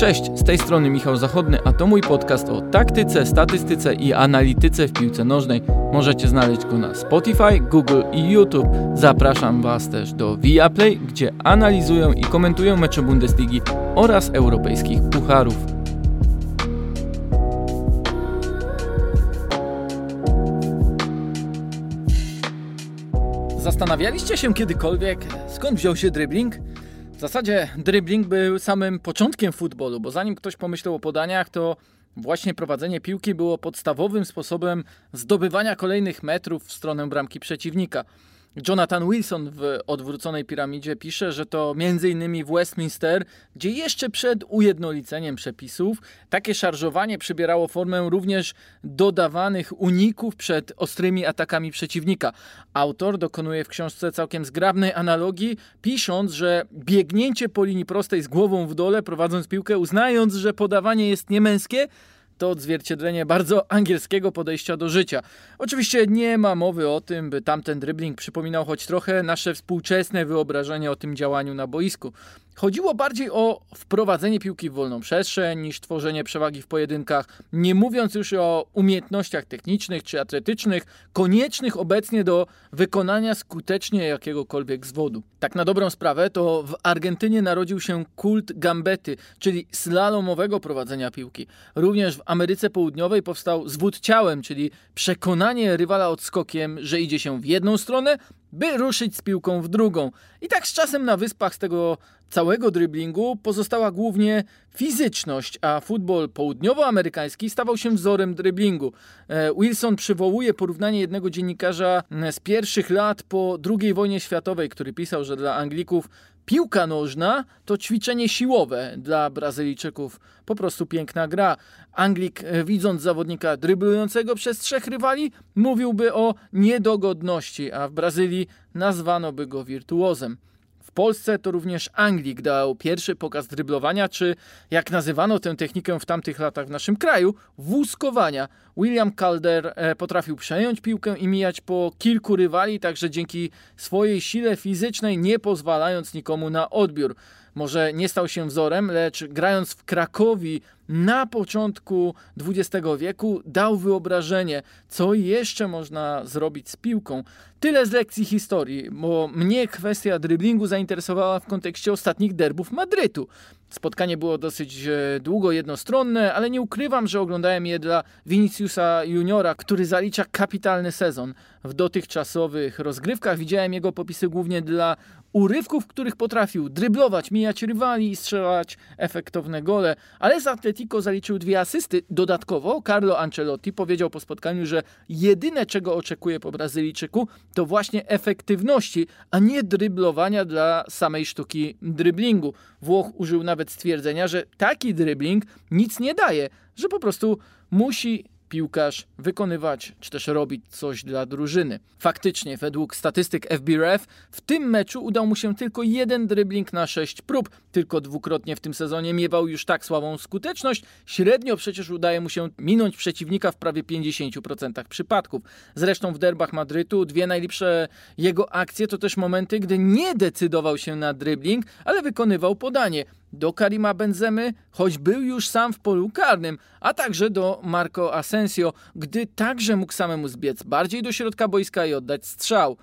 Cześć, z tej strony Michał Zachodny, a to mój podcast o taktyce, statystyce i analityce w piłce nożnej. Możecie znaleźć go na Spotify, Google i YouTube. Zapraszam Was też do Viaplay, gdzie analizują i komentują mecze Bundesligi oraz europejskich pucharów. Zastanawialiście się kiedykolwiek, skąd wziął się dribbling? W zasadzie dribbling był samym początkiem futbolu, bo zanim ktoś pomyślał o podaniach, to właśnie prowadzenie piłki było podstawowym sposobem zdobywania kolejnych metrów w stronę bramki przeciwnika. Jonathan Wilson w odwróconej piramidzie pisze, że to m.in. w Westminster, gdzie jeszcze przed ujednoliceniem przepisów takie szarżowanie przybierało formę również dodawanych uników przed ostrymi atakami przeciwnika. Autor dokonuje w książce całkiem zgrabnej analogii, pisząc, że biegnięcie po linii prostej z głową w dole, prowadząc piłkę, uznając, że podawanie jest niemęskie, to odzwierciedlenie bardzo angielskiego podejścia do życia. Oczywiście nie ma mowy o tym, by tamten dribbling przypominał choć trochę nasze współczesne wyobrażenie o tym działaniu na boisku. Chodziło bardziej o wprowadzenie piłki w wolną przestrzeń niż tworzenie przewagi w pojedynkach, nie mówiąc już o umiejętnościach technicznych czy atletycznych, koniecznych obecnie do wykonania skutecznie jakiegokolwiek zwodu. Tak na dobrą sprawę, to w Argentynie narodził się kult gambety, czyli slalomowego prowadzenia piłki. Również w Ameryce Południowej powstał zwód ciałem, czyli przekonanie rywala odskokiem, że idzie się w jedną stronę, by ruszyć z piłką w drugą. I tak z czasem na wyspach z tego całego driblingu pozostała głównie fizyczność, a futbol południowoamerykański stawał się wzorem driblingu. E, Wilson przywołuje porównanie jednego dziennikarza z pierwszych lat po II wojnie światowej, który pisał, że dla Anglików Piłka nożna to ćwiczenie siłowe dla Brazylijczyków. Po prostu piękna gra. Anglik, e, widząc zawodnika dryblującego przez trzech rywali, mówiłby o niedogodności, a w Brazylii nazwano by go wirtuozem. W Polsce to również Anglik dał pierwszy pokaz dryblowania, czy jak nazywano tę technikę w tamtych latach w naszym kraju, wózkowania. William Calder e, potrafił przejąć piłkę i mijać po kilku rywali, także dzięki swojej sile fizycznej nie pozwalając nikomu na odbiór. Może nie stał się wzorem, lecz grając w Krakowi na początku XX wieku dał wyobrażenie, co jeszcze można zrobić z piłką. Tyle z lekcji historii, bo mnie kwestia driblingu zainteresowała w kontekście ostatnich derbów Madrytu. Spotkanie było dosyć e, długo jednostronne, ale nie ukrywam, że oglądałem je dla Viniciusa Juniora, który zalicza kapitalny sezon. W dotychczasowych rozgrywkach widziałem jego popisy głównie dla urywków, w których potrafił dryblować, mijać rywali i strzelać efektowne gole, ale z Atletico zaliczył dwie asysty. Dodatkowo Carlo Ancelotti powiedział po spotkaniu, że jedyne czego oczekuje po Brazylijczyku to właśnie efektywności, a nie dryblowania dla samej sztuki dryblingu. Włoch użył nawet stwierdzenia, że taki dribbling nic nie daje, że po prostu musi piłkarz wykonywać czy też robić coś dla drużyny. Faktycznie, według statystyk FBref, w tym meczu udał mu się tylko jeden dribbling na sześć prób. Tylko dwukrotnie w tym sezonie miewał już tak słabą skuteczność. Średnio przecież udaje mu się minąć przeciwnika w prawie 50% przypadków. Zresztą w derbach Madrytu dwie najlepsze jego akcje to też momenty, gdy nie decydował się na dribbling, ale wykonywał podanie do Karima Benzemy, choć był już sam w polu karnym, a także do Marco Asensio, gdy także mógł samemu zbiec bardziej do środka boiska i oddać strzał.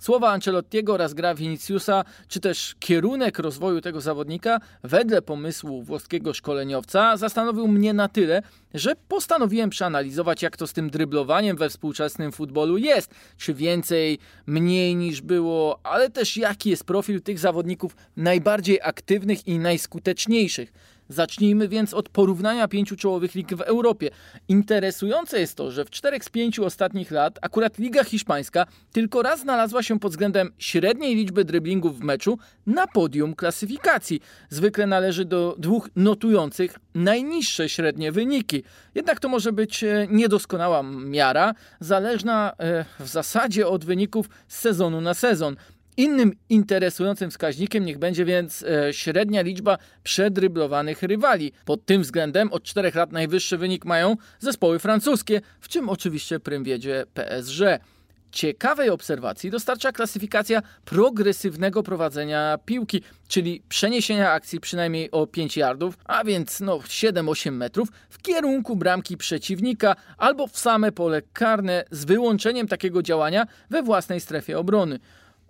Słowa Ancelottiego oraz gra Viniciusa, czy też kierunek rozwoju tego zawodnika, wedle pomysłu włoskiego szkoleniowca, zastanowił mnie na tyle, że postanowiłem przeanalizować, jak to z tym dryblowaniem we współczesnym futbolu jest. Czy więcej, mniej niż było, ale też jaki jest profil tych zawodników najbardziej aktywnych i najskuteczniejszych. Zacznijmy więc od porównania pięciu czołowych lig w Europie. Interesujące jest to, że w czterech z pięciu ostatnich lat akurat Liga Hiszpańska tylko raz znalazła się pod względem średniej liczby driblingów w meczu na podium klasyfikacji. Zwykle należy do dwóch notujących najniższe średnie wyniki. Jednak to może być e, niedoskonała miara, zależna e, w zasadzie od wyników z sezonu na sezon. Innym interesującym wskaźnikiem niech będzie więc e, średnia liczba przedryblowanych rywali. Pod tym względem od 4 lat najwyższy wynik mają zespoły francuskie, w czym oczywiście prym wiedzie PSG. ciekawej obserwacji dostarcza klasyfikacja progresywnego prowadzenia piłki, czyli przeniesienia akcji przynajmniej o 5 yardów, a więc no 7-8 metrów w kierunku bramki przeciwnika albo w same pole karne z wyłączeniem takiego działania we własnej strefie obrony.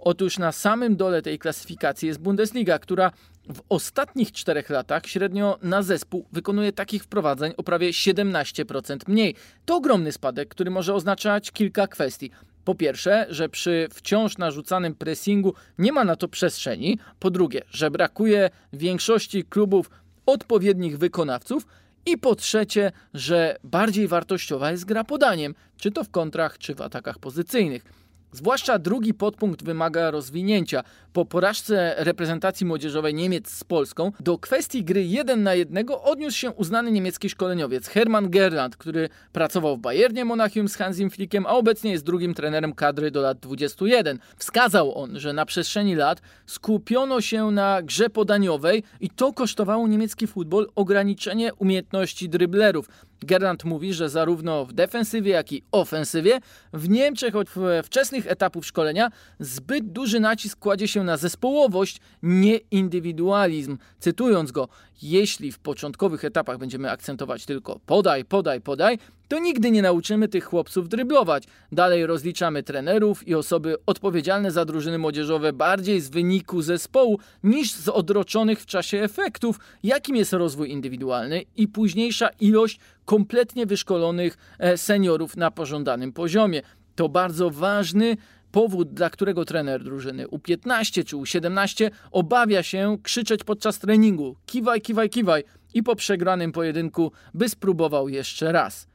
Otóż na samym dole tej klasyfikacji jest Bundesliga, która w ostatnich czterech latach średnio na zespół wykonuje takich wprowadzeń o prawie 17% mniej. To ogromny spadek, który może oznaczać kilka kwestii. Po pierwsze, że przy wciąż narzucanym pressingu nie ma na to przestrzeni. Po drugie, że brakuje większości klubów odpowiednich wykonawców. I po trzecie, że bardziej wartościowa jest gra podaniem, czy to w kontrach, czy w atakach pozycyjnych. Zwłaszcza drugi podpunkt wymaga rozwinięcia. Po porażce reprezentacji młodzieżowej Niemiec z Polską do kwestii gry 1 na 1 odniósł się uznany niemiecki szkoleniowiec Hermann Gerland, który pracował w Bayernie Monachium z Hansim Flickiem, a obecnie jest drugim trenerem kadry do lat 21. Wskazał on, że na przestrzeni lat skupiono się na grze podaniowej i to kosztowało niemiecki futbol ograniczenie umiejętności dryblerów. Gerland mówi, że zarówno w defensywie, jak i ofensywie w Niemczech od wczesnych etapów szkolenia zbyt duży nacisk kładzie się na zespołowość, nie indywidualizm. Cytując go, jeśli w początkowych etapach będziemy akcentować tylko podaj, podaj, podaj, to nigdy nie nauczymy tych chłopców dryblować. Dalej rozliczamy trenerów i osoby odpowiedzialne za drużyny młodzieżowe bardziej z wyniku zespołu niż z odroczonych w czasie efektów, jakim jest rozwój indywidualny i późniejsza ilość kompletnie wyszkolonych e, seniorów na pożądanym poziomie. To bardzo ważny powód, dla którego trener drużyny U15 czy U17 obawia się krzyczeć podczas treningu: kiwaj, kiwaj, kiwaj i po przegranym pojedynku by spróbował jeszcze raz.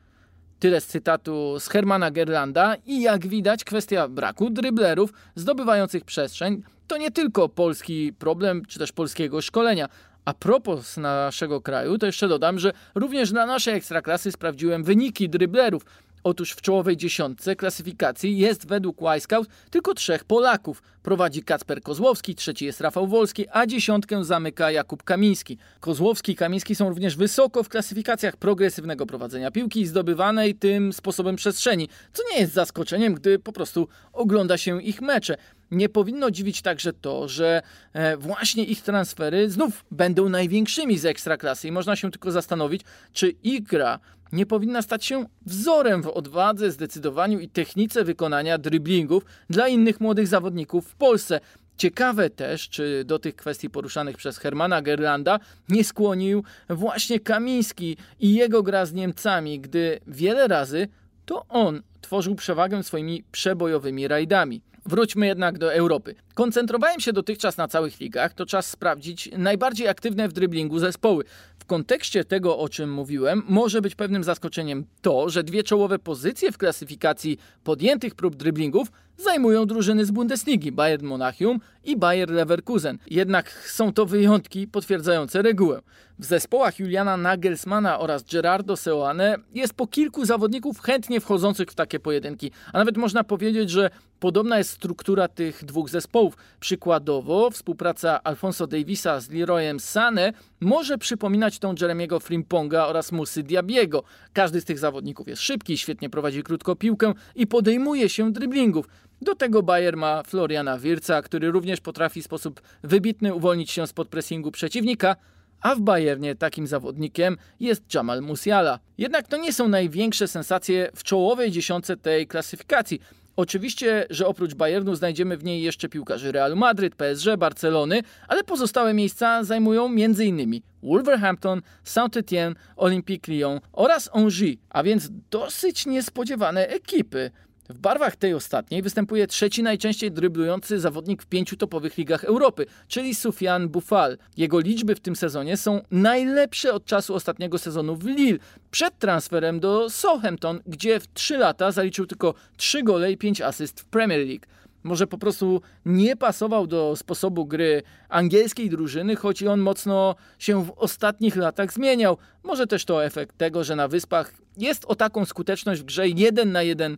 Tyle z cytatu z Hermana Gerlanda i jak widać kwestia braku dryblerów zdobywających przestrzeń to nie tylko polski problem czy też polskiego szkolenia. A propos naszego kraju, to jeszcze dodam, że również dla naszej ekstraklasy sprawdziłem wyniki dryblerów. Otóż w czołowej dziesiątce klasyfikacji jest według Wisecout tylko trzech Polaków. Prowadzi Kacper Kozłowski, trzeci jest Rafał Wolski, a dziesiątkę zamyka Jakub Kamiński. Kozłowski i Kamiński są również wysoko w klasyfikacjach progresywnego prowadzenia piłki i zdobywanej tym sposobem przestrzeni, co nie jest zaskoczeniem, gdy po prostu ogląda się ich mecze. Nie powinno dziwić także to, że e, właśnie ich transfery znów będą największymi z ekstraklasy i można się tylko zastanowić, czy ich gra nie powinna stać się wzorem w odwadze, zdecydowaniu i technice wykonania driblingów dla innych młodych zawodników w Polsce. Ciekawe też, czy do tych kwestii poruszanych przez Hermana Gerlanda nie skłonił właśnie Kamiński i jego gra z Niemcami, gdy wiele razy to on tworzył przewagę swoimi przebojowymi rajdami. Wróćmy jednak do Europy. Koncentrowałem się dotychczas na całych ligach, to czas sprawdzić najbardziej aktywne w dryblingu zespoły. W kontekście tego, o czym mówiłem, może być pewnym zaskoczeniem to, że dwie czołowe pozycje w klasyfikacji podjętych prób dryblingów zajmują drużyny z Bundesligi Bayern Monachium i Bayer Leverkusen. Jednak są to wyjątki potwierdzające regułę. W zespołach Juliana Nagelsmana oraz Gerardo Seoane jest po kilku zawodników chętnie wchodzących w takie pojedynki, a nawet można powiedzieć, że podobna jest struktura tych dwóch zespołów. Przykładowo współpraca Alfonso Davisa z Leroyem Sane może przypominać tą Jeremiego Frimponga oraz Musy Diabiego. Każdy z tych zawodników jest szybki, świetnie prowadzi krótko piłkę i podejmuje się driblingów. Do tego Bayer ma Floriana Wirca, który również potrafi w sposób wybitny uwolnić się spod pressingu przeciwnika, a w Bayernie takim zawodnikiem jest Jamal Musiala. Jednak to nie są największe sensacje w czołowej dziesiątce tej klasyfikacji. Oczywiście, że oprócz Bayernu znajdziemy w niej jeszcze piłkarzy Real Madryt, PSG, Barcelony, ale pozostałe miejsca zajmują m.in. Wolverhampton, Saint-Étienne, Olympique Lyon oraz Angers, a więc dosyć niespodziewane ekipy. W barwach tej ostatniej występuje trzeci najczęściej dryblujący zawodnik w pięciu topowych ligach Europy, czyli Soufiane Boufal. Jego liczby w tym sezonie są najlepsze od czasu ostatniego sezonu w Lille, przed transferem do Southampton, gdzie w 3 lata zaliczył tylko 3 gole i 5 asyst w Premier League. Może po prostu nie pasował do sposobu gry angielskiej drużyny, choć i on mocno się w ostatnich latach zmieniał. Może też to efekt tego, że na wyspach jest o taką skuteczność w grze jeden na jeden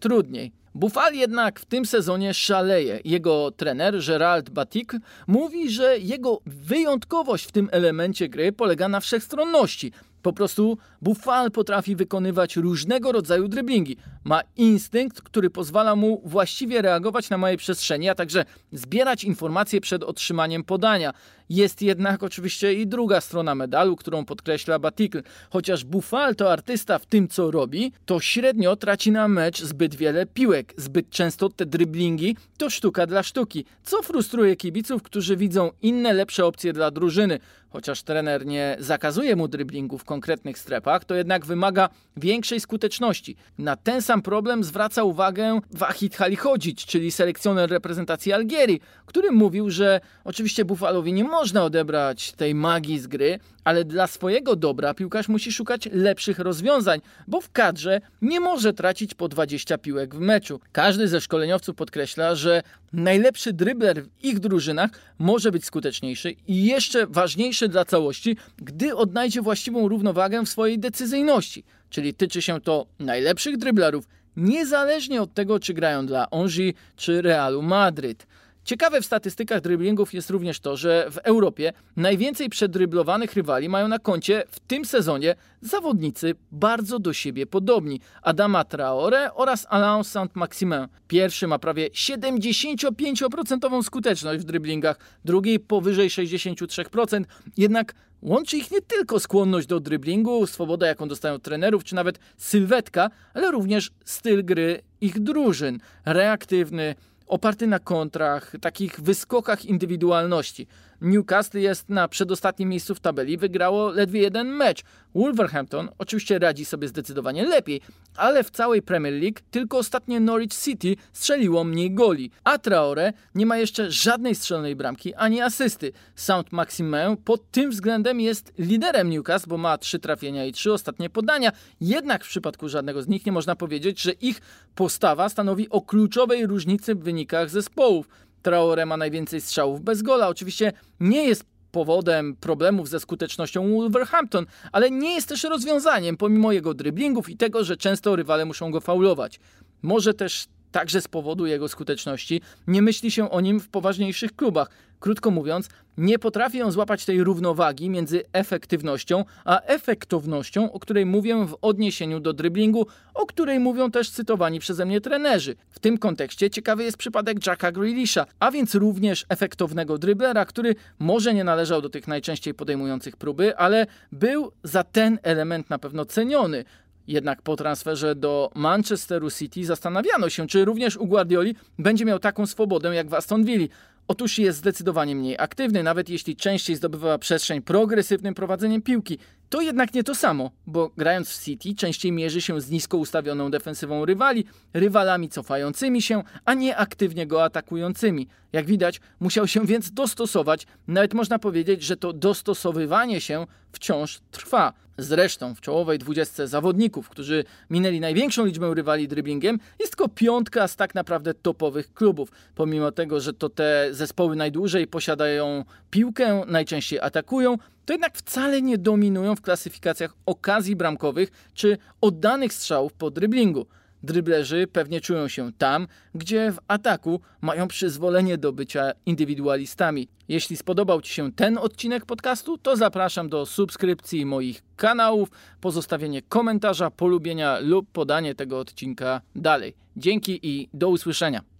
trudniej. Buffal jednak w tym sezonie szaleje. Jego trener Gerald Batik mówi, że jego wyjątkowość w tym elemencie gry polega na wszechstronności. Po prostu Buffal potrafi wykonywać różnego rodzaju dryblingi. Ma instynkt, który pozwala mu właściwie reagować na małej przestrzeni, a także zbierać informacje przed otrzymaniem podania. Jest jednak oczywiście i druga strona medalu, którą podkreśla Batikl. Chociaż Buffal to artysta w tym, co robi, to średnio traci na mecz zbyt wiele piłek. Zbyt często te dryblingi to sztuka dla sztuki, co frustruje kibiców, którzy widzą inne, lepsze opcje dla drużyny. Chociaż trener nie zakazuje mu dryblingu w konkretnych strefach, to jednak wymaga większej skuteczności. Na ten sam problem zwraca uwagę Wahid Halichodzic, czyli selekcjoner reprezentacji Algierii, który mówił, że oczywiście Buffalowi nie można odebrać tej magii z gry, ale dla swojego dobra piłkarz musi szukać lepszych rozwiązań, bo w kadrze nie może tracić po 20 piłek w meczu. Każdy ze szkoleniowców podkreśla, że najlepszy drybler w ich drużynach może być skuteczniejszy i jeszcze ważniejszy dla całości, gdy odnajdzie właściwą równowagę w swojej decyzyjności. Czyli tyczy się to najlepszych dryblerów, niezależnie od tego, czy grają dla Angers czy Realu Madryt. Ciekawe w statystykach driblingów jest również to, że w Europie najwięcej przedryblowanych rywali mają na koncie w tym sezonie zawodnicy bardzo do siebie podobni. Adama Traore oraz Alain Saint-Maximin. Pierwszy ma prawie 75% skuteczność w driblingach, drugi powyżej 63%, jednak Łączy ich nie tylko skłonność do driblingu, swoboda jaką dostają trenerów, czy nawet sylwetka, ale również styl gry ich drużyn. Reaktywny, oparty na kontrach, takich wyskokach indywidualności. Newcastle jest na przedostatnim miejscu w tabeli, wygrało ledwie jeden mecz. Wolverhampton oczywiście radzi sobie zdecydowanie lepiej, ale w całej Premier League tylko ostatnie Norwich City strzeliło mniej goli, a Traore nie ma jeszcze żadnej strzelonej bramki ani asysty. Saint Maximin pod tym względem jest liderem Newcastle, bo ma trzy trafienia i trzy ostatnie podania, jednak w przypadku żadnego z nich nie można powiedzieć, że ich postawa stanowi o kluczowej różnicy w wynikach zespołów. Traore ma najwięcej strzałów bez gola. Oczywiście nie jest powodem problemów ze skutecznością Wolverhampton, ale nie jest też rozwiązaniem pomimo jego dryblingów i tego, że często rywale muszą go faulować. Może też także z powodu jego skuteczności, nie myśli się o nim w poważniejszych klubach. Krótko mówiąc, nie potrafi on złapać tej równowagi między efektywnością a efektownością, o której mówię w odniesieniu do dryblingu, o której mówią też cytowani przeze mnie trenerzy. W tym kontekście ciekawy jest przypadek Jacka Grealisha, a więc również efektownego dryblera, który może nie należał do tych najczęściej podejmujących próby, ale był za ten element na pewno ceniony. Jednak po transferze do Manchesteru City zastanawiano się, czy również u Guardioli będzie miał taką swobodę jak w Aston Villa. Otóż jest zdecydowanie mniej aktywny, nawet jeśli częściej zdobywa przestrzeń progresywnym prowadzeniem piłki. To jednak nie to samo, bo grając w City częściej mierzy się z nisko ustawioną defensywą rywali, rywalami cofającymi się, a nie aktywnie go atakującymi. Jak widać, musiał się więc dostosować, nawet można powiedzieć, że to dostosowywanie się wciąż trwa. Zresztą w czołowej dwudziestce zawodników, którzy minęli największą liczbę rywali driblingiem, jest tylko piątka z tak naprawdę topowych klubów. Pomimo tego, że to te zespoły najdłużej posiadają piłkę, najczęściej atakują, to jednak wcale nie dominują w klasyfikacjach okazji bramkowych czy oddanych strzałów po dryblingu. Dryblerzy pewnie czują się tam, gdzie w ataku mają przyzwolenie do bycia indywidualistami. Jeśli spodobał Ci się ten odcinek podcastu, to zapraszam do subskrypcji moich kanałów, pozostawienie komentarza, polubienia lub podanie tego odcinka dalej. Dzięki i do usłyszenia.